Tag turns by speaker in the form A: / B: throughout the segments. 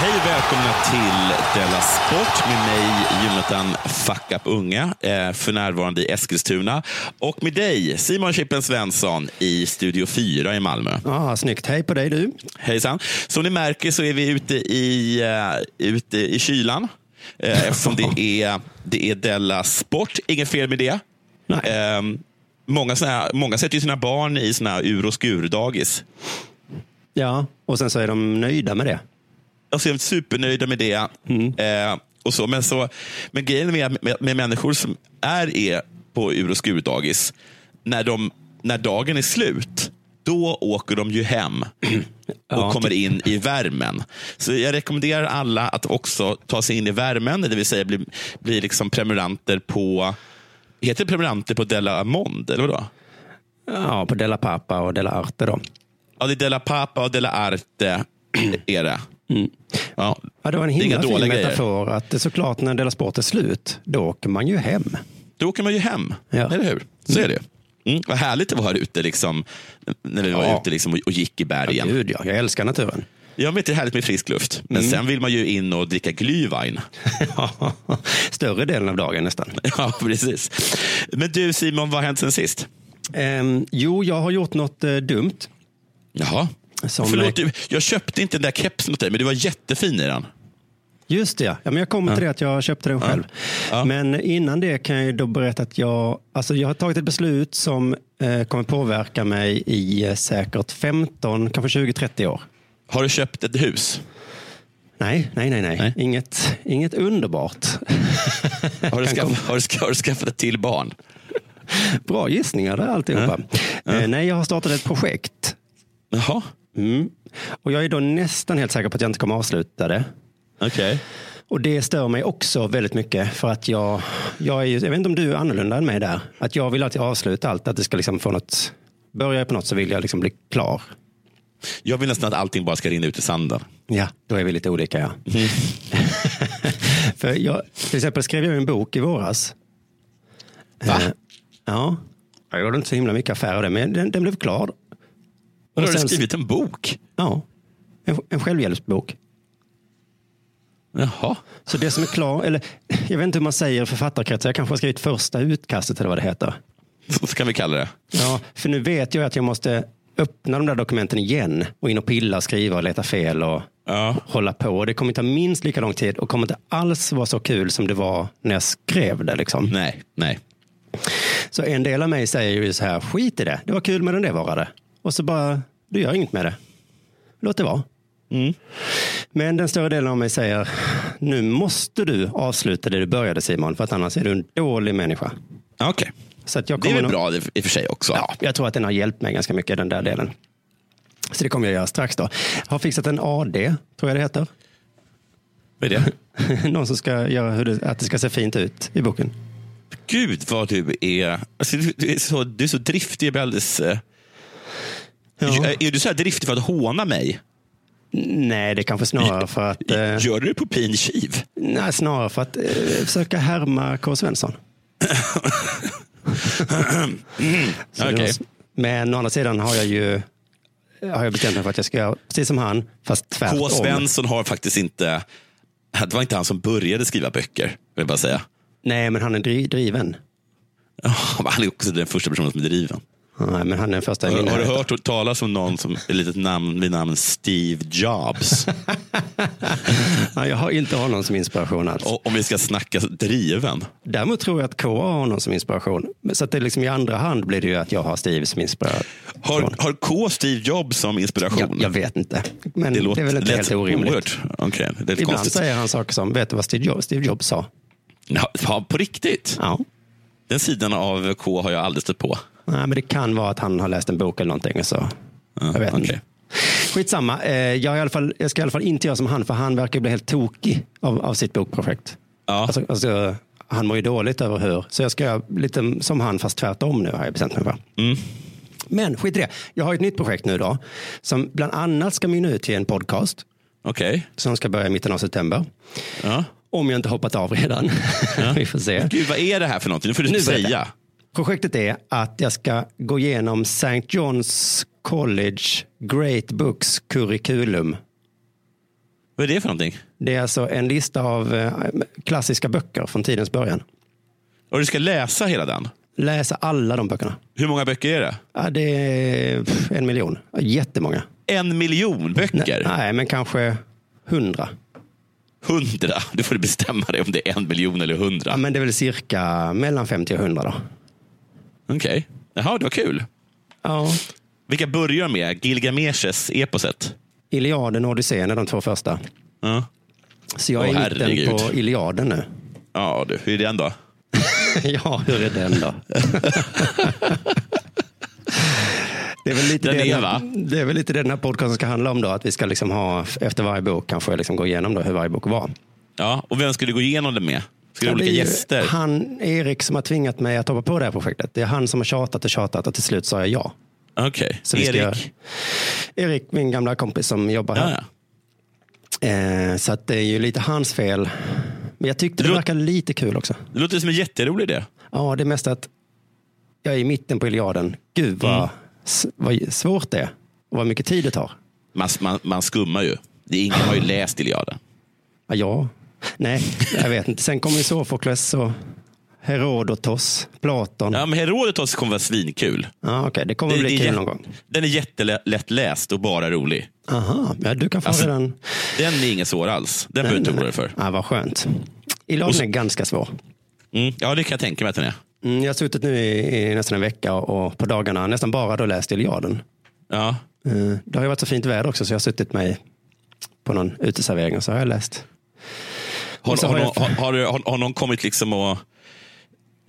A: Hej och välkomna till Della Sport med mig Jonathan Fuck Up Unga, eh, för närvarande i Eskilstuna. Och med dig Simon Chippen Svensson i Studio 4 i Malmö.
B: Ja, snyggt. Hej på dig du.
A: Hejsan. Som ni märker så är vi ute i, uh, ute i kylan. Uh, eftersom det är, det är Della Sport. Inget fel med det.
B: Nej.
A: Um, många, såna, många sätter ju sina barn i såna här ur och skur-dagis.
B: Ja, och sen så är de nöjda med det.
A: Alltså jag är supernöjda med det. Eh, och så, men, så, men grejen med, med, med människor som är, är på ur och skur-dagis, när, de, när dagen är slut, då åker de ju hem och
B: Ja,
A: kommer in i värmen. Så jag rekommenderar alla att också ta sig in i värmen, det vill säga bli, bli liksom prenumeranter på Heter det prenumeranter på Della Monde? Eller vadå?
B: Ja, på Della Pappa och Della Arte då.
A: Ja, det är Della Pappa och Della Arte. är det. Ja.
B: Ja, det var en
A: är
B: himla fin
A: grejer.
B: metafor att det såklart när Della Sport är slut, då åker man ju hem.
A: Då åker man ju hem,
B: Ja.
A: eller hur? Så är det. Mm. Vad härligt det var här ute, liksom, när vi var
B: Ja.
A: ute liksom, och, och gick i bergen.
B: Gud ja, jag älskar naturen.
A: Jag vet, det är härligt med frisk luft, men
B: Mm.
A: sen vill man ju in och dricka glühwein.
B: Större delen av dagen nästan.
A: ja, precis. Men du Simon, vad har hänt sen sist?
B: Ehm, jo, jag har gjort något eh, dumt.
A: Jaha.
B: Som
A: Förlåt, du, jag köpte inte den där kepsen åt dig, men du var jättefin i den.
B: Just det, ja. ja men jag kommer till det att jag köpte den själv.
A: Ja.
B: Men innan det kan jag då berätta att jag, alltså jag har tagit ett beslut som eh, kommer påverka mig i eh, säkert 15, kanske 20-30 år.
A: Har du köpt ett hus?
B: Nej, nej, nej, nej.
A: Nej.
B: Inget, inget underbart.
A: Har du, skaff, har, du, har du skaffat ett till barn?
B: Bra gissningar där alltihopa. Eh, nej, jag har startat ett projekt.
A: Jaha,
B: Mm. Och jag är då nästan helt säker på att jag inte kommer avsluta det.
A: okej.
B: Och det stör mig också väldigt mycket för att jag, jag är jag vet inte om du är annorlunda än mig där. Att jag vill alltid avsluta allt, att det ska liksom få något, börjar jag på något så vill jag liksom bli klar.
A: Jag vill nästan att allting bara ska rinna ut i sanden.
B: Ja, då är vi lite olika ja. för jag, till exempel skrev jag en bok i våras.
A: Va?
B: Eh, ja, jag gjorde inte så himla mycket affär av det, men den, den blev klar.
A: Har
B: Och
A: du skrivit en bok?
B: Ja, en, en självhjälpsbok.
A: Jaha.
B: Så det som är klar, eller jag vet inte hur man säger författarkretsar, jag kanske har skrivit första utkastet eller vad det heter.
A: Så kan vi kalla det.
B: Ja, för nu vet jag att jag måste öppna de där dokumenten igen och in och pilla, skriva och leta fel och
A: Ja.
B: hålla på. Det kommer ta minst lika lång tid och kommer inte alls vara så kul som det var när jag skrev det. Liksom.
A: Nej, nej.
B: Så en del av mig säger ju så här, skit i det, det var kul men det var det. Och så bara, du gör inget med det. Låt det vara.
A: Mm.
B: Men den större delen av mig säger, nu måste du avsluta det du började Simon, för att annars är du en dålig människa.
A: Okej.
B: Så att jag
A: Det är väl
B: nog-
A: bra i och för sig också.
B: Ja, jag tror att den har hjälpt mig ganska mycket, den där delen. Så det kommer jag göra strax då. Jag har fixat en AD, tror jag det heter.
A: Vad är det?
B: Någon som ska göra hur det, att det ska se fint ut i boken.
A: Gud vad du är, alltså, du, du är, så, du är så driftig. Jag blir alldeles, eh,
B: Ja.
A: är, du så här driftig för att håna mig?
B: Nej, det är kanske snarare för att, eh,
A: Gör du det på pin kiv?
B: nej, snarare för att eh, försöka härma K. Svensson. Det
A: Okej.
B: var- Men å andra sidan har jag ju har jag bestämt mig för att jag ska göra precis som han, fast tvärtom.
A: K. Svensson har faktiskt inte, det var inte han som började skriva böcker, vill jag bara säga.
B: Nej, men han är dri- driven.
A: Ja, men han är också den första personen som är driven.
B: Nej, men han är den första i
A: Har,
B: min
A: har du hört talas om någon som är litet namn vid namn Steve Jobs?
B: Ja, jag har inte honom som inspiration alls.
A: Och, om vi ska snacka driven.
B: Däremot tror jag att K har honom som inspiration. Så att det liksom i andra hand blir det ju att jag har Steve som inspiration.
A: Har, har K Steve Jobs som inspiration?
B: Jag, jag vet inte. Men
A: det
B: det,
A: låter
B: är väl inte helt orimligt.
A: oerhört- Okej, det är
B: Ibland
A: konstigt.
B: säger han saker som, vet du vad Steve Jobs, Steve Jobs sa?
A: Ja, på riktigt?
B: Ja.
A: Den sidan av K har jag aldrig stött på.
B: Nej, men det kan vara att han har läst en bok eller någonting. Så. jag vet
A: okej.
B: inte. Skitsamma. Eh, jag, i alla fall, jag ska i alla fall inte göra som han, för han verkar bli helt tokig av, av sitt bokprojekt.
A: Ja.
B: Alltså, alltså, han mår ju dåligt över hur. Så jag ska göra lite som han, fast tvärtom nu har jag bestämt mig för.
A: Mm.
B: Men skit i det. Jag har ett nytt projekt nu då, som bland annat ska mynna ut till en podcast.
A: Okej.
B: Som ska börja i mitten av september.
A: Ja.
B: Om jag inte hoppat av redan. Vi får se.
A: Gud, vad är det här för någonting? Nu får du
B: Nu
A: säga.
B: Projektet är att jag ska gå igenom St. John's College Great Books Curriculum.
A: Vad är det för någonting?
B: Det är alltså en lista av eh, klassiska böcker från tidens början.
A: Och du ska läsa hela den?
B: Läsa alla de böckerna.
A: Hur många böcker är det?
B: Ja, det är en miljon. Jättemånga.
A: En miljon böcker?
B: Nej, men kanske hundra.
A: Hundra? Du får bestämma dig om det är en miljon eller hundra.
B: Ja, men det är väl cirka mellan 50 och 100 då.
A: Okej. Jaha, det var kul.
B: Ja.
A: Vilka börjar med? Gilgameshes eposet?
B: Iliaden och Odysseen är de två första.
A: Ja.
B: Så jag är
A: Åh,
B: i mitten
A: herregud.
B: på Iliaden nu.
A: Ja, du. Hur är den då?
B: ja, hur är den då? det, är väl lite det,
A: är, va?
B: det är väl lite det den här podcasten ska handla om då. Att vi ska liksom ha efter varje bok kanske liksom gå igenom då hur varje bok var.
A: Ja, och vem ska du gå igenom det med? Ska
B: Ja, det
A: olika gäster?
B: Han, Erik, som har tvingat mig att hoppa på det här projektet. Det är han som har tjatat och tjatat och till slut sa jag ja.
A: Okej.
B: Så vi ska
A: Erik?
B: Erik, min gamla kompis som jobbar
A: Ja,
B: här.
A: ja.
B: Eh, så att det är ju lite hans fel. Men jag tyckte det
A: lå-
B: verkade lite kul också.
A: Det låter som en jätterolig idé.
B: Ja, det är mest att jag är i mitten på Iliaden. Gud vad,
A: Mm.
B: vad svårt det är och vad mycket tid det tar.
A: Man, man, man skummar ju. Det är ingen har ju läst Iliaden.
B: Ja, ja. Nej, jag vet inte. Sen kommer Sofokles och Herodotos, Platon. Ja,
A: Ja, men Herodotos kommer vara svinkul.
B: okej, det kommer bli
A: är
B: kul någon gång.
A: Den är jättelätt läst och bara rolig.
B: Aha, ja, du kan få
A: Alltså,
B: redan.
A: Den är inget svår alls. Den behöver du inte oroa dig för.
B: Ja, vad skönt.
A: Och så-
B: är ganska svår.
A: Mm, ja, det kan jag tänka mig att den är.
B: Mm, jag har suttit nu i, i nästan en vecka och, på dagarna nästan bara då läst Iliaden.
A: Ja.
B: Eh, Det har ju varit så fint väder också så jag har suttit mig på någon uteservering och så har jag läst.
A: Har, har,
B: jag-
A: har, har, har, någon kommit liksom och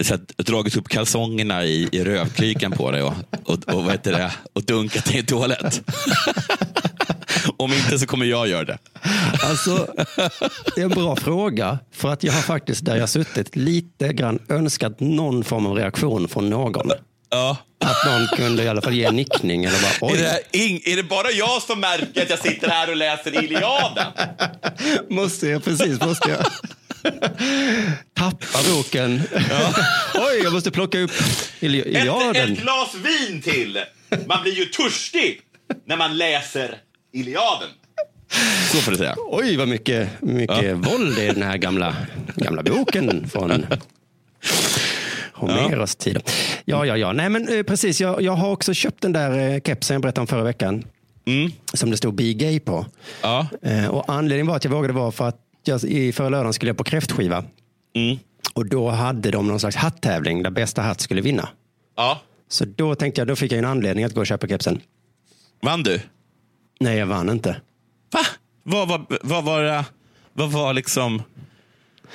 A: så att, dragit upp kalsongerna i, i rövklykan på dig och, och, och, vad heter det, och dunkat dig i toalett? Om inte så kommer jag göra det.
B: Alltså, det är en bra fråga. För att jag har faktiskt, där jag suttit, lite grann önskat någon form av reaktion från någon.
A: Ja.
B: Att någon kunde i alla fall ge en nickning eller bara
A: Är, det, här ing, är det bara jag som märker att jag sitter här och läser Iliaden?
B: måste jag, precis, måste jag. Tappa boken. oj, jag måste plocka upp Ili-
A: Ett,
B: Iliaden.
A: ett glas vin till! Man blir ju törstig när man läser Iliaden. Så får du säga.
B: Oj, vad mycket, mycket våld i den här gamla, gamla boken från Homeros tid. Ja, ja, ja. Nej, men eh, precis. Jag, jag har också köpt den där eh, kepsen jag berättade om förra veckan.
A: Mm.
B: Som det stod Be Gay på.
A: Ja.
B: Eh, och anledningen var att jag vågade vara för att jag, i förra lördagen skulle jag på kräftskiva.
A: Mm.
B: Och då hade de någon slags hatttävling där bästa hatt skulle vinna.
A: ja.
B: Så då tänkte jag, då fick jag en anledning att gå och köpa kepsen.
A: Vann du?
B: Nej, jag vann inte.
A: Va? Vad var, vad var, vad var liksom...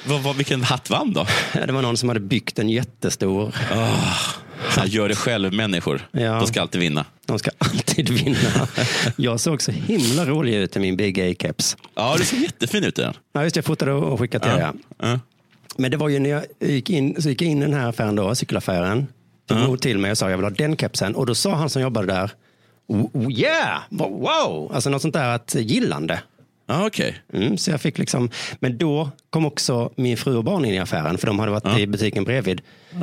A: Vad var, vilken hatt vann då?
B: Det var någon som hade byggt en jättestor.
A: Här, gör det själv-människor.
B: Ja.
A: De ska alltid vinna.
B: De ska alltid vinna. Jag såg så himla rolig ut i min Big A-keps.
A: Ja, du ser jättefin ut i den.
B: Ja, just det, jag fotade och skickade till
A: Ja. Ja.
B: Men det var ju när jag gick in, så gick jag in i den här affären då, cykelaffären. Tog emot till mig och sa jag vill ha den kepsen. Och då sa han som jobbade där, "Oh, oh, yeah, wow, alltså något sånt där att gillande.
A: Ah, okay.
B: Mm, så jag fick liksom, men då kom också min fru och barn in i affären, för de hade varit
A: Ja.
B: i butiken bredvid.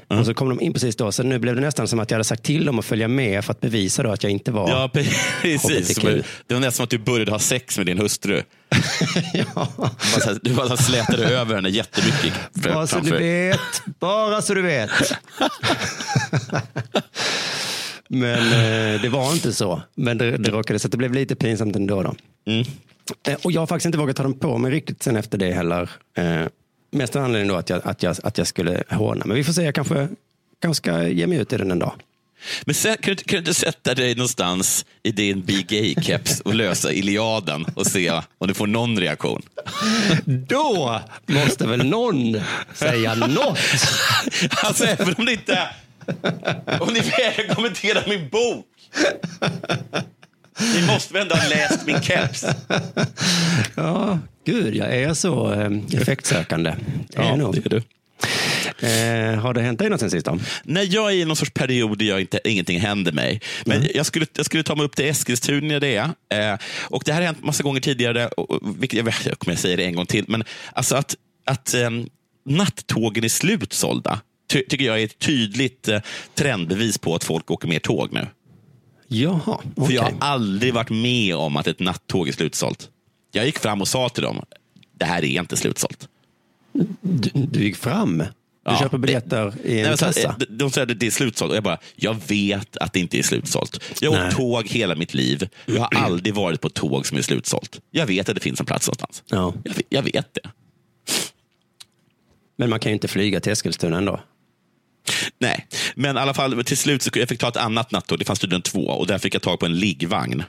B: Och så kom de in precis då, så nu blev det nästan som att jag hade sagt till dem att följa med för att bevisa då att jag inte var
A: Ja, precis. Det var nästan som att du började ha sex med din hustru. ja. du bara slätade över henne jättemycket.
B: Bara så du vet. Bara så du vet. Men eh, det var inte så. Men det, det råkade så det blev lite pinsamt ändå. Då.
A: Mm.
B: Eh, och jag har faktiskt inte vågat ta dem på mig riktigt sen efter det heller. Eh, mest av anledningen då att jag, att, jag, att jag skulle håna. Men vi får se, jag kanske, kanske ska ge mig ut i den en dag.
A: Men sen, kan, du, inte- kan du inte sätta dig någonstans i din Be Gay-keps och lösa Iliaden och se om du får någon reaktion?
B: Då måste väl någon säga något.
A: Alltså även om det inte... Om ni vägrar kommentera min bok. Ni måste väl ändå ha läst min keps?
B: Ja, gud, jag är så eh, effektsökande. Är
A: Ja,
B: nog.
A: det är du.
B: Eh, har det hänt dig något sen sist? Då?
A: Nej, jag är i någon sorts period där jag inte, ingenting händer mig. Men jag, skulle, jag skulle ta mig upp till Eskilstuna det är. Eh, och det här har hänt massa gånger tidigare. Och, och, vilket, jag, vet- jag kommer säga det en gång till. Men alltså att, att eh, nattågen är slutsålda ty, tycker jag är ett tydligt eh, trendbevis på att folk åker mer tåg nu.
B: Jaha,
A: För jag har aldrig varit med om att ett nattåg är slutsålt. Jag gick fram och sa till dem, det här är inte slutsålt.
B: Du, du gick fram? Du
A: Ja.
B: köper biljetter i en
A: Nej,
B: kassa?
A: de- de säger att det är slutsålt och jag bara, jag vet att det inte är slutsålt. Jag har åkt tåg hela mitt liv. Jag har aldrig varit på tåg som är slutsålt. Jag vet att det finns en plats någonstans.
B: Ja.
A: Jag, vet- jag vet det.
B: Men man kan ju inte flyga till Eskilstuna ändå.
A: Nej, men i alla fall till slut så jag fick ta ett annat nattåg. Det fanns tydligen två och där fick jag tag på en liggvagn.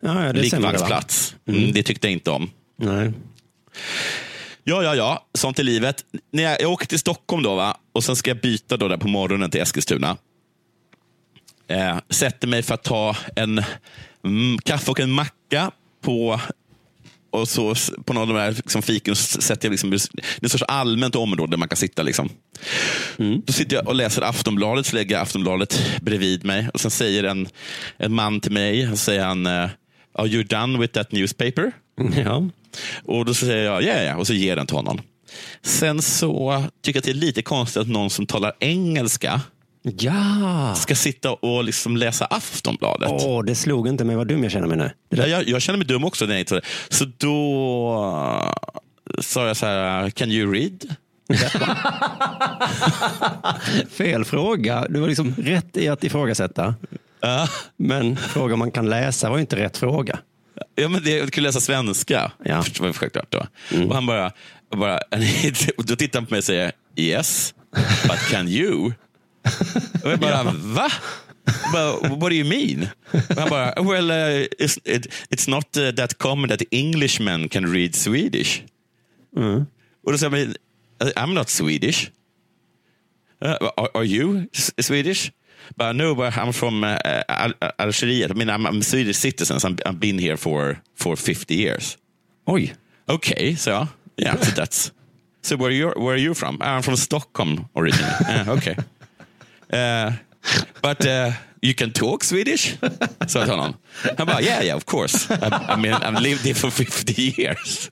B: Ja, ja, det är sämre, va?
A: Liggvagnsplats. Mm, det tyckte jag inte om.
B: Nej.
A: Ja, ja, ja. Sånt är livet. När jag, jag åker till Stockholm då, va? och sen ska jag byta då där på morgonen till Eskilstuna. Eh, sätter mig för att ta en mm, kaffe och en macka på och så på någon av de här liksom, fikon sätter jag liksom, det är ett sorts allmänt område där man kan sitta. Liksom. Då sitter jag och läser Aftonbladet, så lägger jag Aftonbladet bredvid mig. Och Sen säger en, en man till mig, han säger han, eh, Are you done with that newspaper?
B: Ja.
A: Och då säger jag ja, ja, ja, och så ger den till honom. Sen så tycker jag att det är lite konstigt att någon som talar engelska
B: Ja!
A: ska sitta och liksom läsa Aftonbladet.
B: Åh, det slog inte mig vad dum jag känner mig nu.
A: Ja, jag, jag känner mig dum också. när jag inte- Så då sa jag så här, can you read?
B: Fel fråga. Du var liksom rätt i att ifrågasätta.
A: Ja.
B: Men fråga om man kan läsa var inte rätt fråga.
A: Ja, men det, jag kunde läsa svenska.
B: Ja. Mm.
A: Först det självklart då. Och han bara, bara och då tittar han på mig och säger yes, but can you? Och jag bara, va? Jag Bara, What do you mean? Och han bara, well, uh, it's, it, it's not uh, that common that Englishmen can read Swedish.
B: Mm.
A: Och då säger jag, "Men, I'm not Swedish. Uh, are, are you Swedish? But no, but I'm from uh, Al- Al- Algeriet. I mean, I'm, I'm Swedish citizen. So I've been here for, for 50 years.
B: Oj.
A: Okay, so yeah, so that's. So where you where are you from? I'm from Stockholm originally. Yeah, okay. Uh, but uh, you can talk Swedish? Så jag till honom. Han bara, yeah, yeah, of course. I, I mean, I've lived here for 50 years.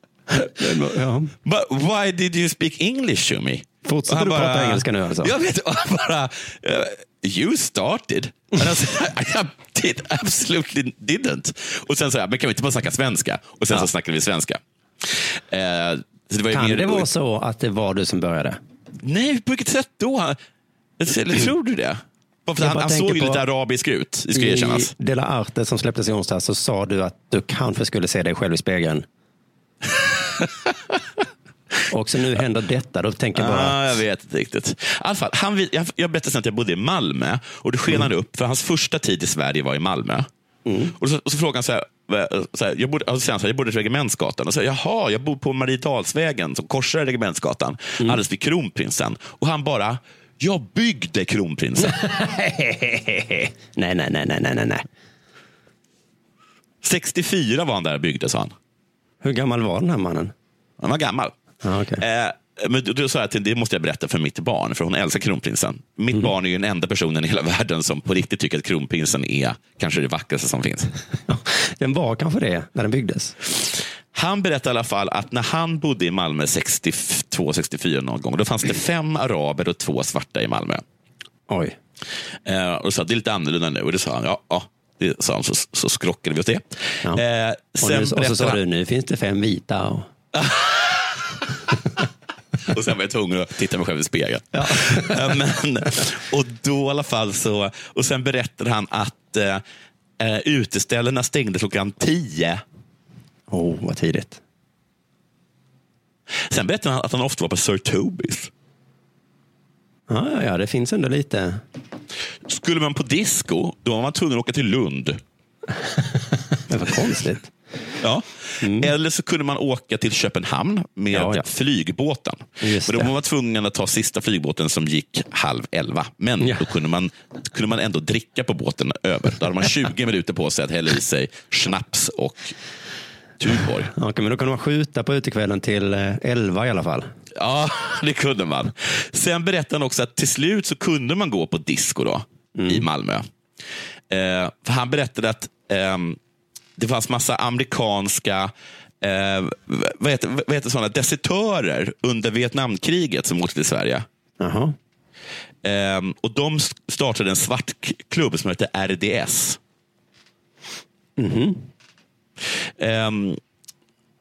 B: Ja.
A: But why did you speak English to me?
B: Fortsätter du prata engelska nu alltså?
A: Jag vet, och han bara, uh, you started. And I, said, I did, absolutely didn't. Och sen sa jag, men kan vi inte bara snacka svenska? Och sen så snackade vi svenska. Så det
B: Kan det vara så att det var du som började?
A: Nej, på vilket sätt då? Eller tror du det? För han, han såg ju
B: på-
A: lite arabisk ut, det ska
B: I
A: erkännas.
B: Dela Arte som släpptes i onsdags så sa du att du kanske skulle se dig själv i spegeln. Och så nu händer detta. Då tänker jag bara,
A: Ah, jag vet inte riktigt. I fall, han, jag, jag berättade sen att jag bodde i Malmö och det skenade upp för hans första tid i Sverige var i Malmö. Och, så, och så frågade han så här, så här jag, bodde, alltså sen så här, jag bodde i Regementsgatan. Och så, jaha, jag bor på Mariedalsvägen som korsar Regementsgatan, alldeles vid Kronprinsen. Och han bara, jag byggde Kronprinsen.
B: nej, nej, nej, nej, nej, nej, nej.
A: 64 var han där och byggde, sa han.
B: Hur gammal var den här mannen?
A: Han var gammal.
B: Ja, okej.
A: Eh, men då, sa jag att det måste jag berätta för mitt barn, för hon älskar kronprinsen. Mitt
B: Mhm.
A: barn är ju den enda personen i hela världen som på riktigt tycker att kronprinsen är kanske det vackraste som finns.
B: Den var kanske det när den byggdes.
A: Han berättade i alla fall att när han bodde i Malmö 62-64 någon gång, då fanns det fem araber och två svarta i Malmö.
B: Oj.
A: Eh, och sa det är lite annorlunda nu. Och det sa han, ja, ja det sa han, så, så skrockade vi åt det.
B: Ja.
A: Eh,
B: Och, nu, och så sa
A: han-
B: du, nu finns det fem vita. Och...
A: Och sen var jag tvungen att titta mig själv i spegeln. Eh, Men, och då i alla fall så, och sen berättade han att eh, eh, uteställena stängde klockan tio.
B: Oh, vad tidigt.
A: Sen berättade han att han ofta var på Sir Tobis.
B: Ja, ja, ja, det finns ändå lite.
A: Skulle man på disco, då var man tvungen att åka till Lund.
B: Det var konstigt.
A: Ja. Eller så kunde man åka till Köpenhamn med
B: Mm. Ja, ja.
A: flygbåten.
B: Just
A: Men då var man tvungen att ta sista flygbåten som gick halv elva. Men
B: Ja.
A: då kunde man, kunde man ändå dricka på båten över. Då hade man 20 minuter på sig att hälla i sig snaps och Tuborg.
B: Okej, men då kunde man skjuta på utekvällen till eh, elva i alla fall.
A: Ja, det kunde man. Sen berättade han också att till slut så kunde man gå på disco då, i Malmö. Eh, för han berättade att ehm, det fanns massa amerikanska eh, vad, heter, vad heter sådana desertörer under Vietnamkriget som åkte till Sverige.
B: Jaha.
A: Ehm, och de startade en svart k- klubb som hette RDS. Ehm,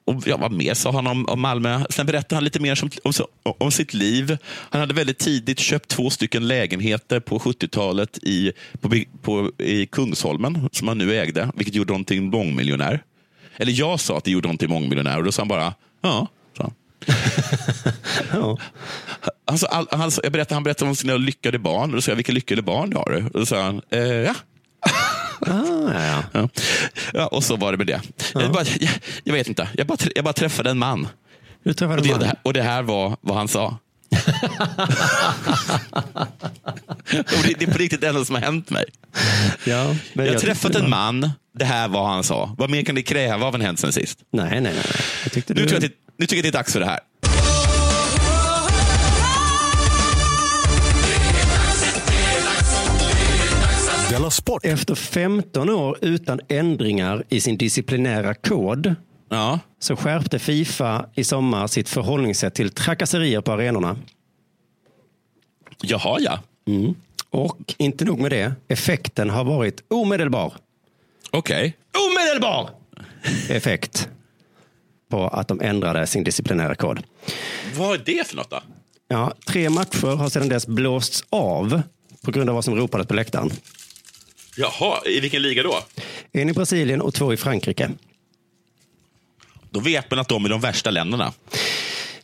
A: och ja, vad mer sa han om, om Malmö? Sen berättade han lite mer som, om, om sitt liv. Han hade väldigt tidigt köpt två stycken lägenheter på 70-talet i, på, på, i Kungsholmen, som han nu ägde, vilket gjorde honom till mångmiljonär. Eller jag sa att det gjorde honom till mångmiljonär och då sa han bara, ja.
B: Ja.
A: Alltså, all, han, jag berättade, han berättade om sina lyckade barn. Och då sa jag, vilka lyckade barn har du? Och då sa han, eh, ja.
B: Ah, ja, ja.
A: Ja. ja. Och så var det med det. Jag, bara, jag, jag vet inte, jag bara, jag bara träffade en man.
B: Du träffade
A: Och det,
B: man.
A: det här, och det här var vad han sa. det, det är på riktigt det enda som har hänt mig.
B: Ja,
A: Jag har träffat en man, det här var han sa. Vad mer kan det kräva av en hänt sen sist?
B: Nej, nej, nej. Jag tyckte
A: Nu,
B: du...
A: tror jag att det, nu tycker jag det är dags för det här.
C: Della Sport!
B: Efter 15 år utan ändringar i sin disciplinära kod
A: Ja.
B: så skärpte Fifa i sommar sitt förhållningssätt till trakasserier på arenorna.
A: Jaha, ja.
B: Och inte nog med det, effekten har varit omedelbar.
A: Okej.
B: Omedelbar effekt på att de ändrade sin disciplinära kod.
A: Vad är det för något då?
B: Ja, tre matcher har sedan dess blåsts av på grund av vad som ropades på läktaren.
A: Jaha, i vilken liga då?
B: En i Brasilien och två i Frankrike.
A: Då vet man att de är de värsta länderna.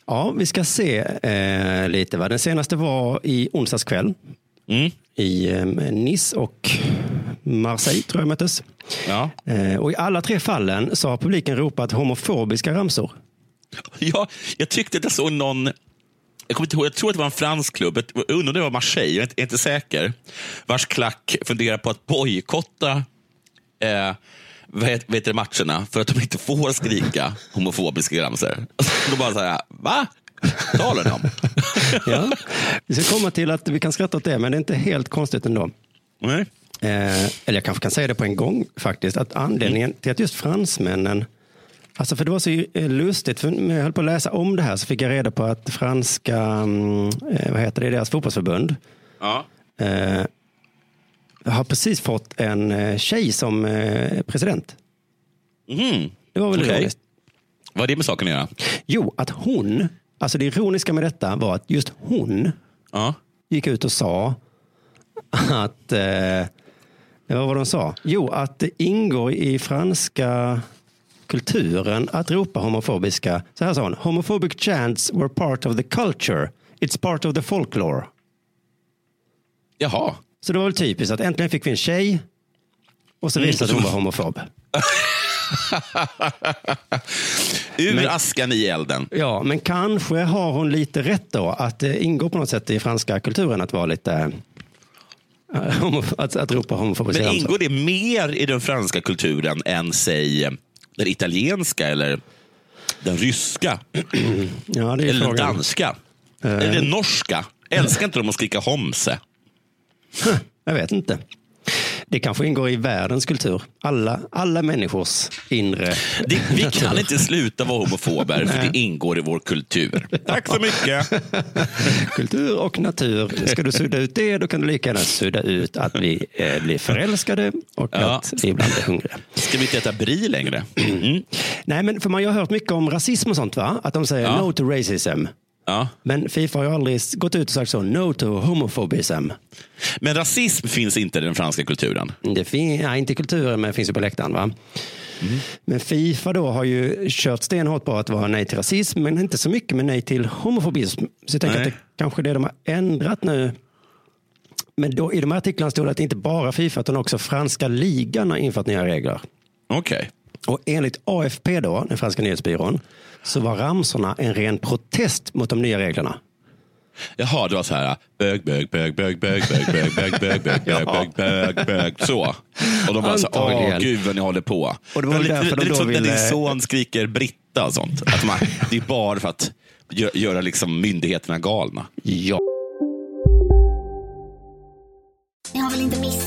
B: Ja, vi ska se eh, lite. Va? Den senaste var i onsdags kväll
A: Mm.
B: i eh, Nice och Marseille tror jag möttes.
A: Ja.
B: Eh, och i alla tre fallen så har publiken ropat homofobiska ramsor.
A: Ja, jag tyckte att jag såg någon, jag, kommer inte ihåg, jag tror att det var en fransk klubb, jag undrar om det var Marseille, jag är inte, inte säker, vars klack funderar på att bojkotta eh, vad heter, vad heter matcherna för att de inte får skrika homofobiska ramsor. Då bara så här, va? Talar ni om?
B: Ja. Vi ska komma till att vi kan skratta åt det, men det är inte helt konstigt ändå.
A: Nej.
B: Eh, eller jag kanske kan säga det på en gång faktiskt, att anledningen till att just fransmännen Alltså för det var så eh, lustigt, för när jag höll på att läsa om det här så fick jag reda på att franska, mm, eh, vad heter det, deras fotbollsförbund
A: Ja.
B: eh, har precis fått en tjej som president.
A: Mhm.
B: Det var väl
A: Okej.
B: ironiskt.
A: Vad har det med saken att göra?
B: Jo, att hon, alltså det ironiska med detta var att just hon
A: Ja.
B: gick ut och sa att, eh, vad var det hon sa? Jo, att det ingår i franska kulturen att ropa homofobiska, så här sa hon, homophobic chants were part of the culture, it's part of the folklore.
A: Jaha.
B: Så det var väl typiskt att äntligen fick vi en tjej och så visade det sig att hon var homofob.
A: Ur
B: Men-
A: askan i elden.
B: Ja, men kanske har hon lite rätt då, att det ingår på något sätt i franska kulturen att vara lite eh, att, att ropa homofobiska
A: Men ingår det mer i den franska kulturen än säg den italienska eller den ryska?
B: Ja, det är
A: Eller den
B: frågan.
A: danska? Eller den norska? Älskar inte de att skrika homse?
B: Jag vet inte. Det kanske ingår i världens kultur. Alla, alla människors inre
A: Det, vi kan inte sluta vara homofober, för det ingår i vår kultur. Tack så mycket.
B: kultur och natur. Ska du sudda ut det, då kan du lika gärna sudda ut att vi eh, blir förälskade och
A: Ja.
B: att vi ibland är hungriga.
A: Ska vi inte äta brie längre? Mm.
B: Nej, men för man har hört mycket om rasism och sånt, va? Att de säger
A: Ja.
B: no to racism.
A: Ja.
B: Men Fifa har ju aldrig gått ut och sagt så, no to homofobism.
A: Men rasism finns inte i den franska kulturen.
B: Det finns, nej, inte i kulturen, men finns ju på läktaren. Va? Men Fifa då har ju kört stenhårt på att vara nej till rasism, men inte så mycket med nej till homofobism. Så jag tänker
A: Nej.
B: att det kanske är det de har ändrat nu. Men då, i de här artiklarna stod det att inte bara Fifa utan också franska ligan har infört nya regler.
A: Okej.
B: Och enligt AFP då, den franska nyhetsbyrån, så var ramsorna en ren protest mot de nya reglerna.
A: Jaha, det var så här. Bög, bög, bög, bög, bög, bög, bög, bög, bög, bög, bög, bög, bög, bög. Så. Och de bara så åh gud vad ni håller på.
B: Och det var väl
A: lite,
B: därför de
A: det är lite
B: då
A: som när din son skriker Britta och sånt. Att man, det är bara för att gö- göra liksom myndigheterna galna.
B: Ja.
D: Ni har väl inte missat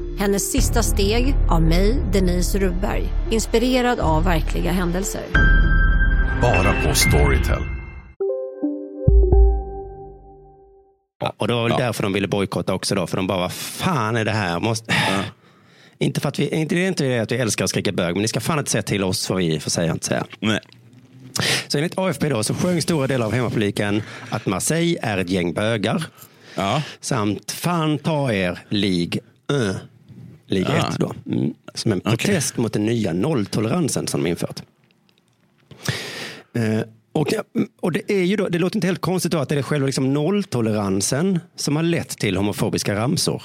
E: Hennes sista steg av mig, Denise Rubberg. Inspirerad av verkliga händelser.
C: Bara på Storytel.
B: Ja, och det var väl
A: Ja.
B: därför de ville bojkotta också då, för de bara, vad fan är det här? Måste... Inte för att vi, inte, det är inte det att vi älskar att skrika bög, men ni ska fan inte säga till oss vad vi får säga och inte säga.
A: Nej.
B: Så enligt AFP då så sjöng stora delar av hemmapubliken att Marseille är ett gäng bögar.
A: Ja.
B: Samt fan ta er League 1.
A: Ja.
B: 1 då. Mm. Som en protest mot den nya nolltoleransen som de infört. Eh, och, och det, är ju då, det låter inte helt konstigt då att det är själva liksom nolltoleransen som har lett till homofobiska ramsor.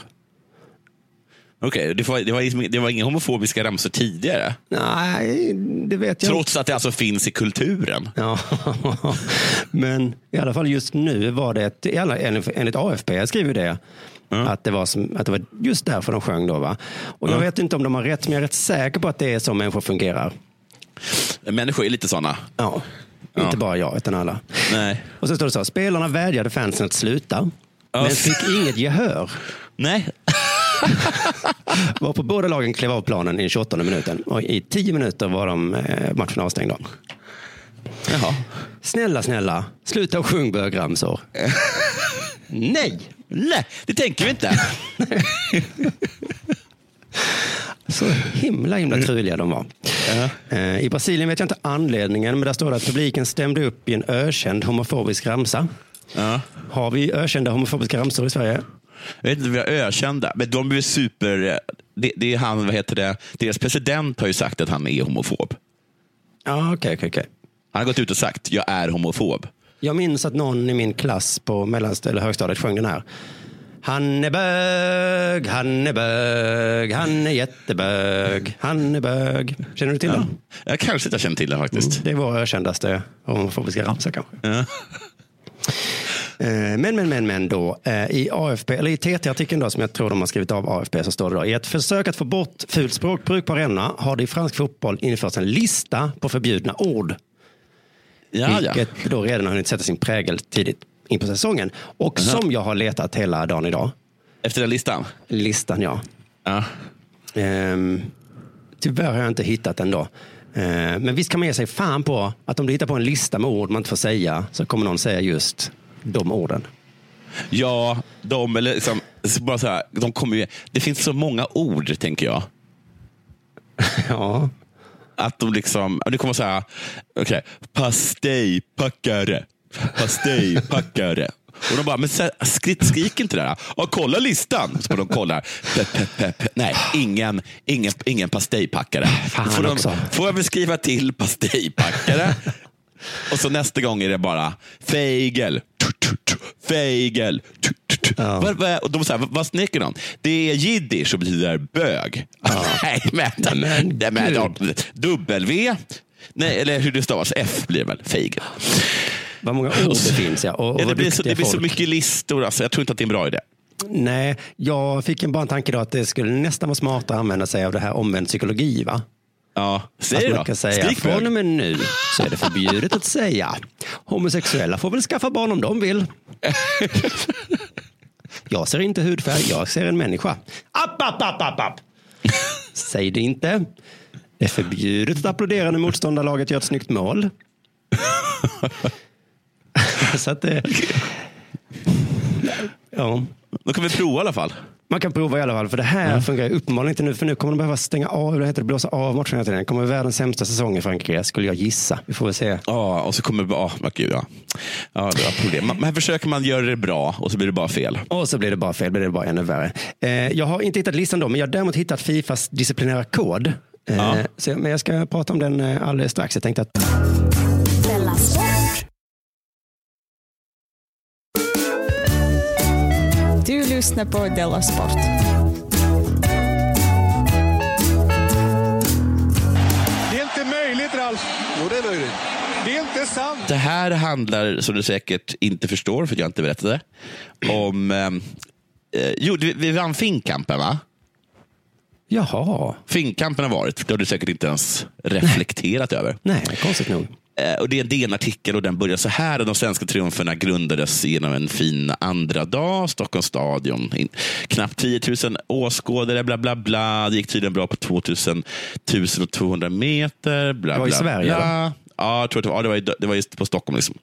A: Okej, det, var, det, var, liksom- det var inga homofobiska ramsor tidigare?
B: Nej, det vet jag
A: Trots att det alltså finns i kulturen?
B: Ja, men i alla fall just nu var det, ett, enligt AFP skriver det, att, det var som, att det var just därför de sjöng då. Va? Och jag vet inte om de har rätt, men jag är rätt säker på att det är så människor fungerar.
A: Människor är lite sådana.
B: Ja,
A: Ja.
B: inte bara jag, utan alla.
A: Nej.
B: Och så står det så spelarna vädjade fansen att sluta, men fick inget gehör.
A: Nej.
B: Var på båda lagen klev av planen i den 28 minuten och i 10 minuter var de eh, matchen avstängd.
A: Jaha.
B: Snälla, snälla, sluta och sjung bögramsor. Nej!
A: Nej, det tänker vi inte.
B: Så himla, himla truliga de var. Eh, I Brasilien vet jag inte anledningen, men där står det att publiken stämde upp i en ökänd homofobisk ramsa.
A: Ja.
B: Har vi ökända homofobiska ramsor i Sverige?
A: Jag vet inte om vi har ökända, men de blir super... Det, det är han, vad heter det, deras president har ju sagt att han är homofob.
B: Ja, okej, okej, okej.
A: Han har gått ut och sagt, jag är homofob.
B: Jag minns att någon i min klass på mellanst eller högstadiet sjöng den här. Han är bög, han är bög, han är jättebög, han är bög. Känner du till den?
A: Jag kanske inte känner till det faktiskt.
B: Det är vår ökändaste homofobiska ramsa kanske.
A: Ja.
B: Eh, Men, men, men, men då. eh, I AFP, eller i TT-artikeln då, som jag tror de har skrivit av AFP, så står det då. I ett försök att få bort fult språkbruk på arenorna har det i fransk fotboll införts en lista på förbjudna ord.
A: Ja, ja.
B: vilket då redan har hunnit sätta sin prägel tidigt in på säsongen. Och
A: Aha.
B: som jag har letat hela dagen idag.
A: Efter den listan?
B: Listan, ja.
A: Ja.
B: Ehm, tyvärr har jag inte hittat den då. Ehm, men visst kan man ge sig fan på att om du hittar på en lista med ord man inte får säga så kommer någon säga just de orden.
A: Ja, de, eller liksom, bara så här, de kommer ju, det finns så många ord, tänker jag.
B: Ja.
A: Att de liksom, det kommer säga, okay, pastejpackare, pastejpackare. Och de bara, men skrik, skrik inte det där. Ja, kolla listan. Så de kollar. Nej, ingen, ingen, ingen pastejpackare.
B: Fan
A: får, de,
B: också.
A: får jag väl skriva till pastejpackare. Och så nästa gång är det bara feigel, tu, tu. Vad, vad, och de säger, vad, vad snickar de? Det är jiddisch och betyder bög. Nej, men, men, men,
B: gud.
A: W, nej, eller hur det stavas, F blir det väl, feigel.
B: Vad många ord det finns ja. Och, och
A: Ja, det blir, så, det blir så mycket listor. Alltså. Jag tror inte att det är en bra idé.
B: Nej, jag fick en bara en tanke då att det skulle nästan vara smartare att använda sig av det här omvänd psykologi. Va?
A: Ja, säg det då.
B: säga, från och med nu så är det förbjudet att säga homosexuella får väl skaffa barn om de vill. Jag ser inte hudfärg, jag ser en människa. App, app, app, app, app. Säg det inte. Det är förbjudet att applådera när motståndarlaget gör ett snyggt mål. så att det... Ja.
A: Då kan vi prova i alla fall.
B: Man kan prova i alla fall, för det här fungerar uppenbarligen inte nu. För nu kommer de behöva stänga av, det heter det, blåsa av matchen hela tiden. Det kommer världens sämsta säsong i Frankrike, skulle jag gissa. Vi får väl se.
A: Ja, och så kommer det bara, oh, men gud, ja. ja, det var problem. Men här försöker man göra det bra och så blir det bara fel.
B: Och så blir det bara fel, blir det bara ännu värre. Eh, jag har inte hittat listan då, men jag har däremot hittat Fifas disciplinära kod. Eh,
A: Ja.
B: så, men jag ska prata om den eh, alldeles strax. Jag tänkte att
F: lyssnar på Della Sport.
G: Det är inte möjligt, Ralf. Jo, det är möjligt. Det är inte sant.
A: Det här handlar, som du säkert inte förstår, för jag inte berättade, om... Eh, eh, jo, vi, vi vann Finnkampen, va?
B: Jaha.
A: Finnkampen har varit. Det har du säkert inte ens reflekterat över.
B: Nej, konstigt nog.
A: Eh, Och det är en DN-artikel och den börjar så här. De svenska triumferna grundades genom en fin andra dag. Stockholms stadion. In, knappt 10 000 åskådare, bla bla bla. Det gick tydligen bra på 2000 200 meter. Bla,
B: Det var i
A: bla,
B: Sverige,
A: bla. Ja, jag tror det var, ja, det var, i- det var just på Stockholm. Liksom.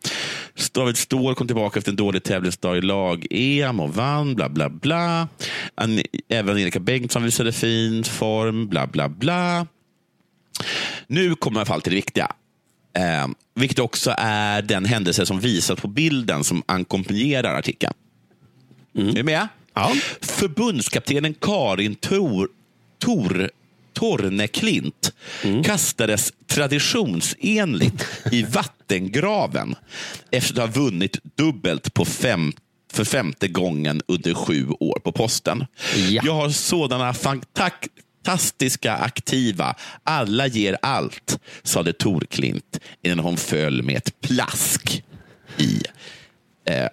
A: David Ståhl kom tillbaka efter en dålig tävlingsdag i lag-EM och vann. Bla, bla, bla. Även Erika Bengtsson visade fin form. Bla, bla, bla. Nu kommer i alla fall till det viktiga. Eh, vilket också är den händelse som visas på bilden som ackompanjerar artikeln. Är du med?
B: Ja.
A: Förbundskaptenen Karin Tor, Tor, Torneklint kastades traditionsenligt i vattengraven efter att ha vunnit dubbelt på fem, för femte gången under sju år på posten. Jag har sådana fantak- fantastiska aktiva. Alla ger allt, sade Torklint innan hon föll med ett plask i, eh,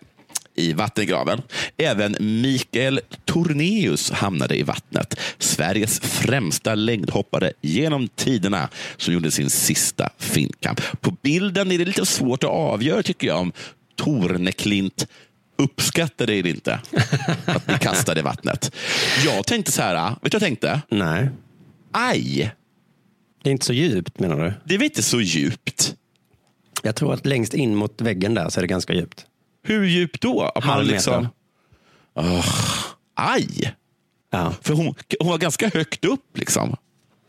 A: i vattengraven. Även Mikael Tornéus hamnade i vattnet. Sveriges främsta längdhoppare genom tiderna som gjorde sin sista finkamp. På bilden är det lite svårt att avgöra tycker jag om Torneklint uppskattade eller inte att bli kastad i vattnet. Jag tänkte så här, vet du vad jag tänkte?
B: Nej.
A: Aj!
B: Det är inte så djupt menar du?
A: Det är väl inte så djupt?
B: Jag tror att längst in mot väggen där så är det ganska djupt.
A: Hur djupt då? Att man liksom... Åh, aj!
B: Ja.
A: För hon, hon var ganska högt upp liksom.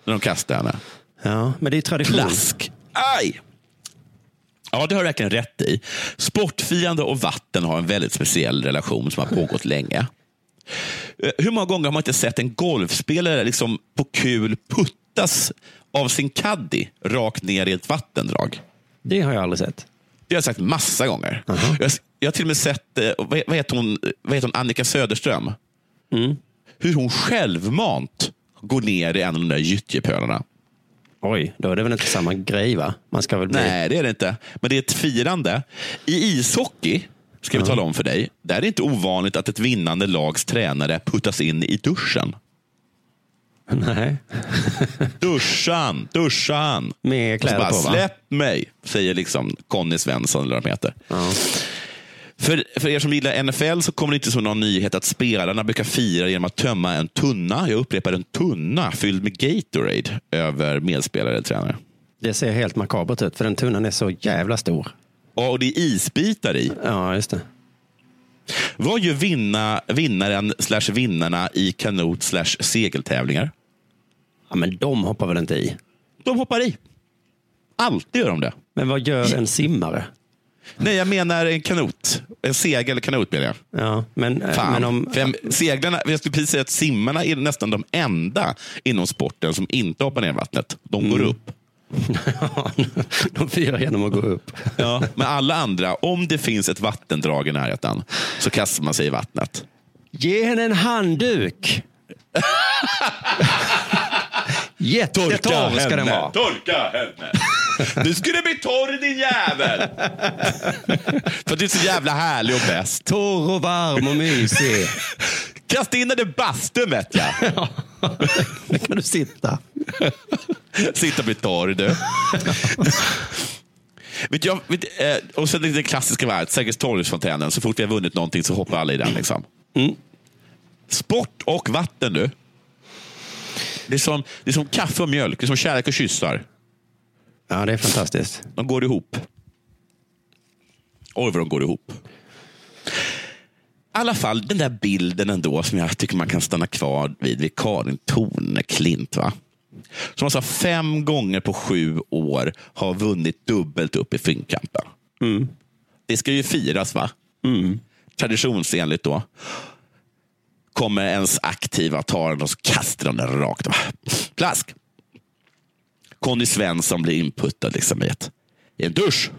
A: När de kastade henne.
B: Ja, men det är tradition.
A: Plask. Aj! Ja, det har du verkligen rätt i. Sportfirande och vatten har en väldigt speciell relation som har pågått länge. Eh, Hur många gånger har man inte sett en golfspelare liksom på kul puttas av sin caddy rakt ner i ett vattendrag?
B: Det har jag aldrig sett.
A: Det har jag sagt massa gånger. Jag, jag har till och med sett, eh, vad, vad, heter hon, vad heter hon, Annika Söderström?
B: Mm.
A: Hur hon självmant går ner i en av de där gyttjepölarna.
B: Oj, då är det väl inte samma grej va? Man ska väl bli...
A: Nej, det är det inte. Men det är ett firande. I ishockey, ska vi tala om för dig, där är det inte ovanligt att ett vinnande lags tränare puttas in i duschen.
B: Nej.
A: Duschan, duschan.
B: Med kläder
A: bara,
B: på va?
A: Släpp mig, säger liksom Conny Svensson eller vad de heter. För, för er som gillar NFL så kommer det inte som någon nyhet att spelarna brukar fira genom att tömma en tunna, jag upprepar en tunna fylld med Gatorade över medspelare eller tränare.
B: Det ser helt makabert ut för den tunnan är så jävla stor.
A: Och det är isbitar i.
B: Ja, just det.
A: Vad gör vinna, vinnaren slash vinnarna i kanot slash segeltävlingar?
B: Ja, men de hoppar väl inte i?
A: De hoppar i. Alltid gör de det.
B: Men vad gör en simmare?
A: Nej, jag menar en kanot. En segel eller kanot menar jag.
B: Ja, men, eh,
A: Fan.
B: men om...
A: Jag- seglarna, jag skulle precis säga att simmarna är nästan de enda inom sporten som inte hoppar ner i vattnet. De går upp.
B: de firar genom att gå upp.
A: Ja, men alla andra, om det finns ett vattendrag i närheten, så kastar man sig i vattnet.
B: Ge henne en handduk! Jättetorr ska den vara.
A: Torka henne! Du skulle bli torr din jävel! För du är så jävla härlig och bäst.
B: Torr och varm och mysig.
A: Kasta in den i bastun vet jag.
B: Där kan du sitta.
A: Sitta och bli torr du. vet jag, vet, eh, och sen det klassiska varvet, Sergels torgsfontänen. Så fort vi har vunnit någonting så hoppar alla i den. Liksom. Sport och vatten du. Det är, som, det är som kaffe och mjölk, det är som kärlek och kyssar.
B: Ja, det är fantastiskt.
A: De går ihop. Oj, vad de går ihop. I alla fall den där bilden ändå som jag tycker man kan stanna kvar vid, vid Karin Torneklint. Va? Som alltså fem gånger på sju år har vunnit dubbelt upp i finkampen. Det ska ju firas va? Traditionsenligt då. Kommer ens aktiva tar den och så kastar de den rakt. Va? Plask! Conny Svensson blir inputtad liksom i, ett, i en dusch.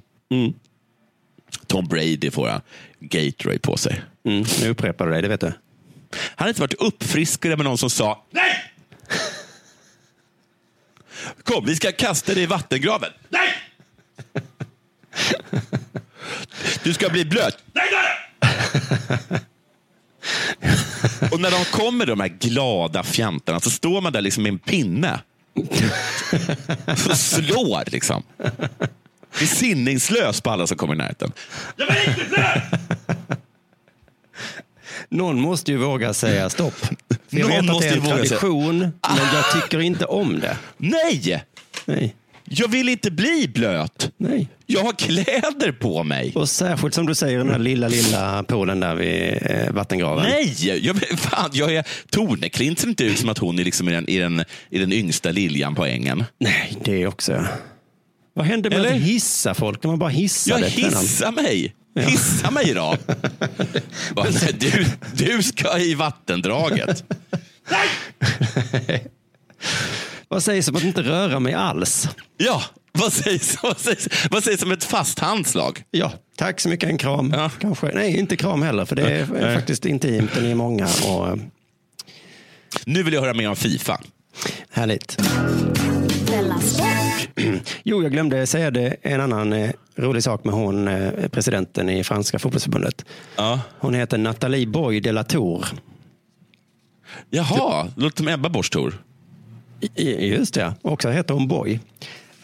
A: Tom Brady får han Gatorade på sig.
B: Mm, nu upprepar du dig, det vet du.
A: Han har inte varit uppfriskare med någon som sa nej! Kom, vi ska kasta dig i vattengraven. Nej! Du ska bli blöt. Nej, nej! Och när de kommer, de här glada fjantarna, så står man där liksom med en pinne. Slår liksom. Det är sinningslös på alla som kommer i närheten. Jag vill inte blöt!
B: Någon måste ju våga säga stopp. För Jag
A: Någon
B: vet att
A: måste
B: det är en tradition, men jag tycker inte om det.
A: Nej!
B: Nej.
A: Jag vill inte bli blöt.
B: Nej.
A: Jag har kläder på mig.
B: Och särskilt som du säger, den här lilla, lilla poolen där vid eh, vattengraven.
A: Nej, jag, fan, jag är, Torneklint ser inte ut som att hon är liksom i, den, i, den, i den yngsta liljan på ängen.
B: Nej, det också. Vad hände med
A: Eller?
B: att hissa folk när man bara hissade?
A: Jag hissar mig. Hissa mig då. Bara, nej, du, du ska i vattendraget.
B: Vad sägs om att inte röra mig alls?
A: Ja, vad sägs, vad sägs, vad sägs om ett fast handslag?
B: Ja, tack så mycket. En kram. Kanske. Nej, inte kram heller, för det är
A: Nej.
B: faktiskt intimt. Den är många. Och, eh,
A: Nu vill jag höra mer om Fifa.
B: härligt. Jo, jag glömde säga det. En annan eh, rolig sak med hon, eh, presidenten i franska fotbollsförbundet.
A: Ja.
B: Hon heter Nathalie Boy de la Tour.
A: Jaha, låter som Ebba Busch Thor.
B: Just det, också heter hon Boy.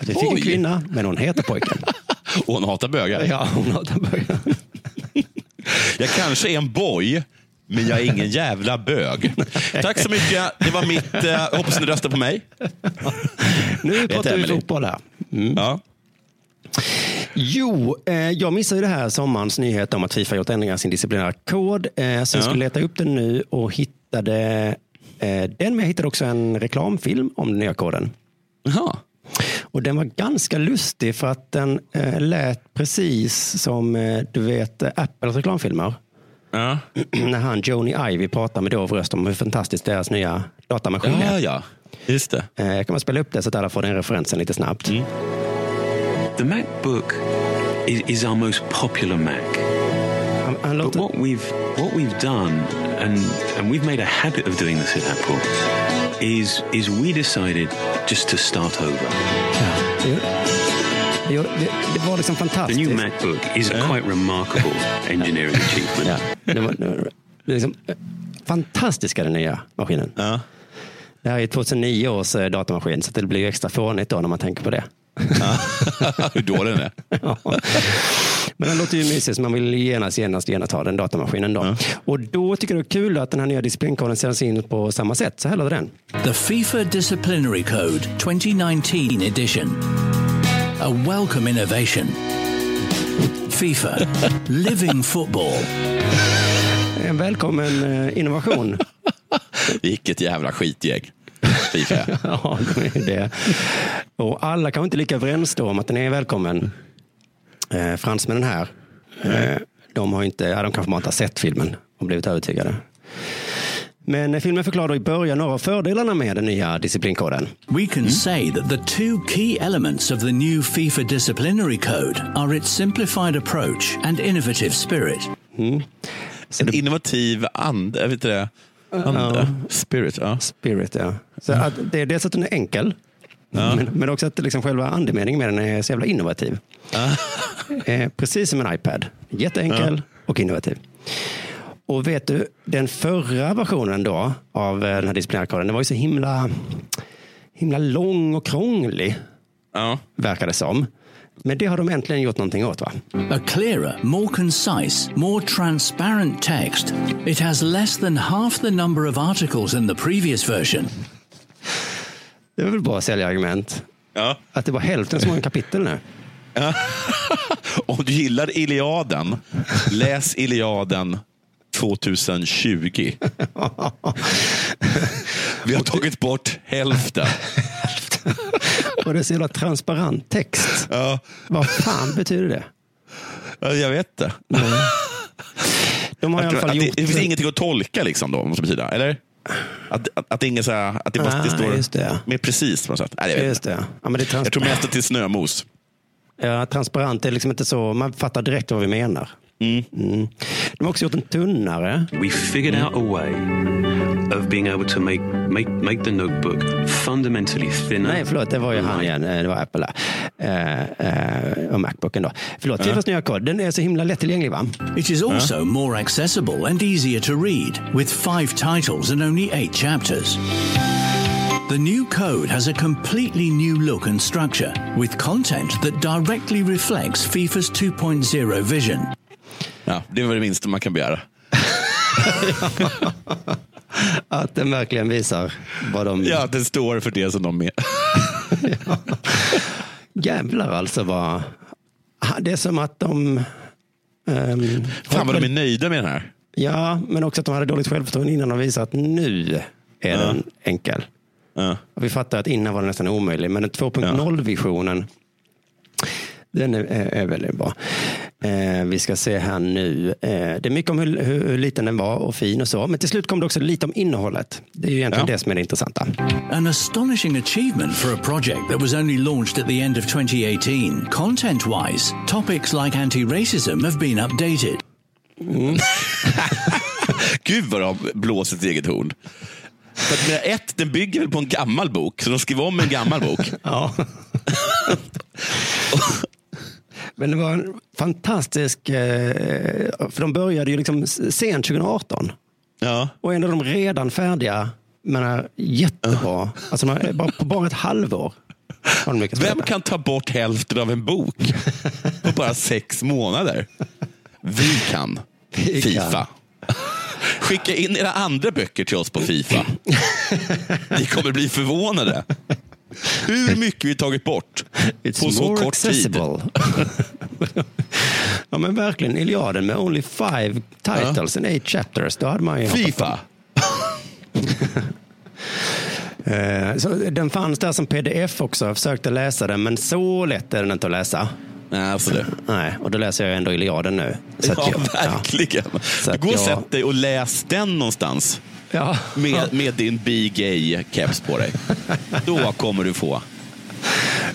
B: Vi fick en kvinna, men hon heter pojken.
A: Och hon hatar bögar.
B: Ja, hon hatar bögar.
A: Jag kanske är en boy, men jag är ingen jävla bög. Tack så mycket. Det var mitt... Eh, hoppas ni röstar på mig.
B: Nu pratar vi fotboll här. Mm.
A: Ja.
B: Jo, eh, jag missade ju det här sommarens nyhet om att Fifa gjort ändringar i sin disciplinära kod. Eh, så jag
A: Ja.
B: skulle leta upp den nu och hittade den, men jag hittade också en reklamfilm om den nya koden.
A: Jaha.
B: Och den var ganska lustig för att den eh, lät precis som eh, du vet eh, Apples reklamfilmer.
A: Ja.
B: När han Joni Ivy pratar med dov röst om hur fantastiskt deras nya datamaskin är.
A: Ja, ja. Just det.
B: Eh, jag kan man spela upp det så att alla får den referensen lite snabbt.
H: The MacBook is, is our most popular Mac. But what we've what we've done, and and we've made a habit of doing this at Apple, is is we decided just to start over.
B: Jo, det, det var liksom
H: The
B: fantastiskt.
H: new MacBook is a quite remarkable engineering achievement.
B: Ja, det var, det var liksom, eh, fantastiska den nya maskinen. Det här är 2009 års eh, datamaskin så det blir ju extra fånigt då när man tänker på det.
A: Hur dålig den är.
B: Ja. Men den låter ju mysig så man vill genast, genast, genast ha den datamaskinen då. Och då tycker jag det är kul att den här nya disciplinkoden sätts in på samma sätt. Så här låter den.
I: The FIFA Disciplinary Code 2019 edition. A welcome innovation. FIFA, living football.
B: En välkommen eh, innovation.
A: Vilket jävla skitgäng. Fifa.
B: ja, det är det. Och alla kanske inte lika överens då om att den är välkommen. Eh, fransmännen här, eh, de har inte, ja, de kanske bara inte har sett filmen och blivit övertygade. Men eh, filmen förklarar i början några av fördelarna med den nya disciplinkoden.
I: We can say that the two key elements of the new FIFA disciplinary code are its simplified approach and innovative spirit.
B: Mm.
A: En innovativ ande, vet du det? Ande?
B: Ja.
A: Spirit, ja.
B: Spirit, ja. Så att det är dels att den är enkel,
A: Ja.
B: men, men också att liksom själva andemeningen med den är så jävla innovativ. Eh, precis som en iPad. Jätteenkel och innovativ. Och vet du, den förra versionen då av eh, den här disciplinärkoden, den var ju så himla, himla lång och krånglig.
A: Ja.
B: Verkar det som. Men det har de äntligen gjort någonting åt va?
I: A clearer, more concise, more transparent text. It has less than half the number of articles in the previous version.
B: Det är väl bra säljargument.
A: Ja.
B: Att det var hälften så många kapitel nu.
A: Ja. Om du gillar Iliaden, läs Iliaden 2020. Vi har tagit bort hälften.
B: Och det är så jävla transparent text.
A: Ja.
B: Vad fan betyder det?
A: Ja, Jag vet det.
B: De har i alla fall
A: det,
B: gjort...
A: det finns ingenting att tolka liksom då, måste betyda. Eller? Att, att, att det inget så här, att det, bara, det
B: Ah,
A: står
B: just det.
A: mer precis på något sätt. Nej, jag,
B: Just
A: inte.
B: det. Ja, men det
A: jag tror mest att det är snömos.
B: Ja, transparent är liksom inte så, man fattar direkt vad vi menar. Mm. De har också gjort en tunnare.
H: We figured out a way of being able to make, make, make the notebook fundamentally thinner.
B: Nej, förlåt, det var ju han igen. Eh, Det var Apple. Eh, eh, och Macbooken då. Förlåt, Fifas nya kod. Den är så himla lättillgänglig va?
I: It is also more accessible and easier to read, with five titles and only eight chapters. The new code has a completely new look and structure, with content that directly reflects FIFA's 2.0 vision.
A: Ja, det var det minsta man kan begära.
B: Att den verkligen visar vad de...
A: Ja, att det står för det som de är.
B: Jävlar alltså vad... Det är som att de... ehm,
A: Fan vad de är nöjda med den här.
B: Ja, men också att de hade dåligt självförtroende innan de visade att nu är
A: Ja.
B: den enkel. Och vi fattar att innan var den nästan omöjlig, men den 2.0-visionen den är, är väldigt bra. Eh, vi ska se här nu. Eh, det är mycket om hur, hur, hur liten den var och fin och så. Men till slut kom det också lite om innehållet. Det är ju egentligen
I: Ja.
B: det som är det intressanta.
I: An astonishing achievement for a project that was only launched at the end of 2018. Content wise, topics like anti racism have been updated.
A: Gud vad de blåser sitt eget horn. För att, ett, den bygger väl på en gammal bok, så de skriver om en gammal bok.
B: Ja. Men det var en fantastisk, eh, för de började ju liksom sent 2018.
A: Ja.
B: Och ändå är de redan färdiga här jättebra, alltså de har, bara, på bara ett halvår.
A: Vem kan ta bort hälften av en bok på bara sex månader? Vi kan.
B: Vi
A: Fifa.
B: kan.
A: Skicka in era andra böcker till oss på Fifa. Ni kommer bli förvånade. Hur mycket vi tagit bort
B: It's
A: på så kort tid.
B: accessible. ja men verkligen, Iliaden med only five titles and eight chapters. Då hade man ju
A: Fifa.
B: Eh, Så den fanns där som pdf också. Jag försökte läsa den, men så lätt är den inte att läsa.
A: Nej, alltså det.
B: Nej, och då läser jag ändå Iliaden nu. Så
A: Ja,
B: jag-
A: verkligen.
B: Så
A: Du
B: att
A: går och
B: jag-
A: sätt dig och läs den någonstans.
B: Ja.
A: Med, med din Be Gay-keps på dig. Då kommer du få.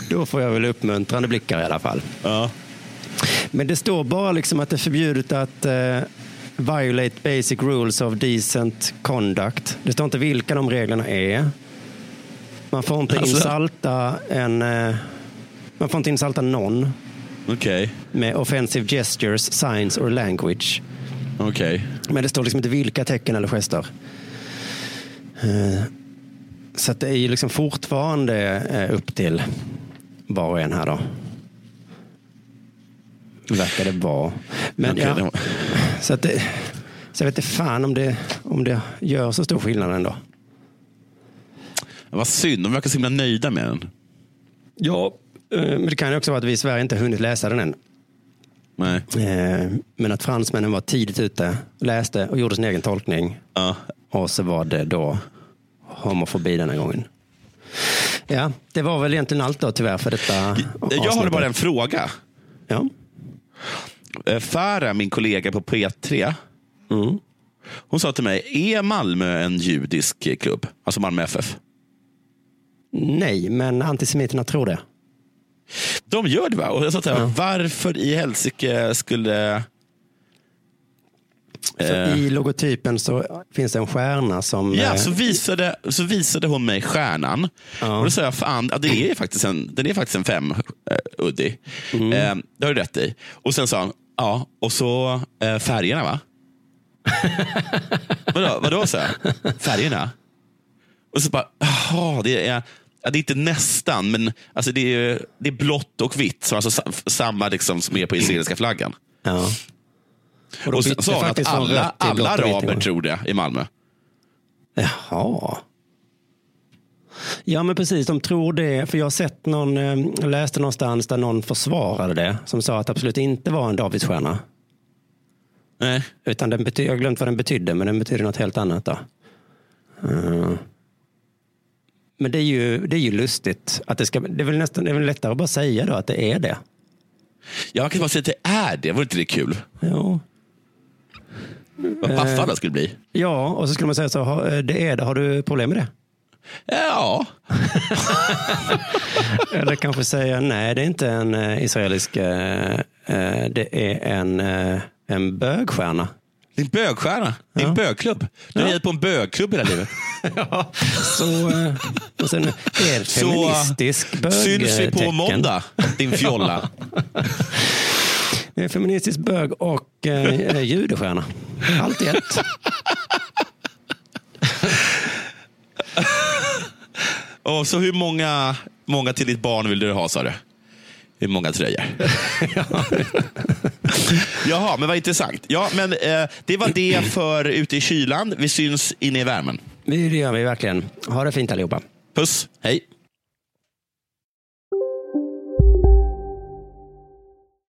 B: Då får jag väl uppmuntrande blickar i alla fall.
A: Ja.
B: Men det står bara liksom att det är förbjudet att eh, violate basic rules of decent conduct. Det står inte vilka de reglerna är. Man får inte
A: Alltså?
B: insalta en... Eh, man får inte insalta någon
A: Okej.
B: med offensive gestures, signs or language.
A: Okej.
B: Men det står liksom inte vilka tecken eller gester. Eh, Så att det är ju liksom fortfarande eh, upp till var och en här då. Verkar det vara. Men
A: Okej,
B: ja, så att det, så jag vet inte fan om det, om det gör så stor skillnad ändå.
A: Vad synd, de verkar så himla nöjda med den.
B: Ja, eh, men det kan ju också vara att vi i Sverige inte hunnit läsa den än.
A: Nej.
B: Men att fransmännen var tidigt ute, läste och gjorde sin egen tolkning.
A: Ja.
B: Och så var det då homofobi denna gången. Ja, det var väl egentligen allt då tyvärr för detta
A: Jag har bara en fråga.
B: Ja.
A: Eh, Farah, min kollega på P3,
B: Mm.
A: hon sa till mig, är Malmö en judisk klubb? Alltså Malmö FF?
B: Nej, men antisemiterna tror det.
A: De gör det va? Och jag sa till henne, varför i helsike skulle...
B: För
A: Eh,
B: I logotypen så finns det en stjärna som...
A: Ja,
B: eh,
A: så visade, så visade hon mig stjärnan. Och då sa jag, fan, ja, det är faktiskt en, den är faktiskt en fem, uh, Uddi.
B: Mm.
A: Eh, det har du rätt i. Och sen sa han, ja, och så eh, färgerna va? vadå, vadå, jag. Färgerna? Och så bara, jaha, det är, ja, det är inte nästan, men alltså det, är, det är blått och vitt. Så alltså sa- samma liksom som är på israeliska flaggan.
B: Ja. Och då
A: Och
B: bytte
A: sa hon att alla, alla araber tror det i Malmö.
B: Jaha. Ja men precis, de tror det. För jag har sett någon, eh, jag läste någonstans där någon försvarade det. Som sa att det absolut inte var en Davidsstjärna.
A: Nej.
B: Utan den bety- jag har glömt vad den betydde, men den betyder något helt annat. Då. Eh, Men det är, ju, det är ju lustigt. Att det, ska, det, är väl nästan, det är väl lättare att bara säga då att det är det.
A: Jag kan bara säga att det är det. Vore inte det kul?
B: Jo.
A: Vad
B: Eh.
A: paffad det skulle bli.
B: Ja, och så skulle man säga så, ha- eh, det är det. Har du problem med det?
A: Ja.
B: Eller kanske säga nej, det är inte en eh, israelisk, det är en, en bögstjärna.
A: Det är en bögstjärna. Det är en bögklubb. Du har
B: Ja.
A: på en bögklubb hela livet.
B: ja, så, och sen är det
A: Så
B: feministisk bög
A: syns vi på måndag, din fjolla.
B: Är feministisk bög och eh, judestjärna. Allt i ett.
A: Och så hur många, många till ditt barn vill du ha, sa du? Hur många tröjor? Jaha, men vad intressant. Ja, men eh, det var det för ute i kylan. Vi syns inne i värmen.
B: Det gör vi verkligen. Ha det fint allihopa.
A: Puss, hej.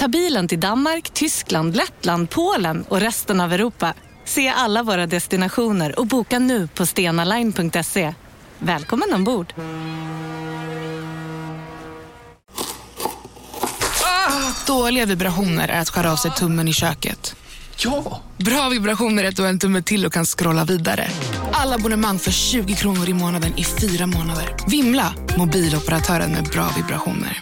J: Ta bilen till Danmark, Tyskland, Lettland, Polen och resten av Europa. Se alla våra destinationer och boka nu på stenaline.se. Välkommen ombord!
K: Dåliga vibrationer är att skära av sig tummen i köket. Ja! Bra vibrationer är att du har en tumme till och kan scrolla vidare. Alla abonnemang för 20 kronor i månaden i fyra månader. Vimla! Mobiloperatören med bra vibrationer.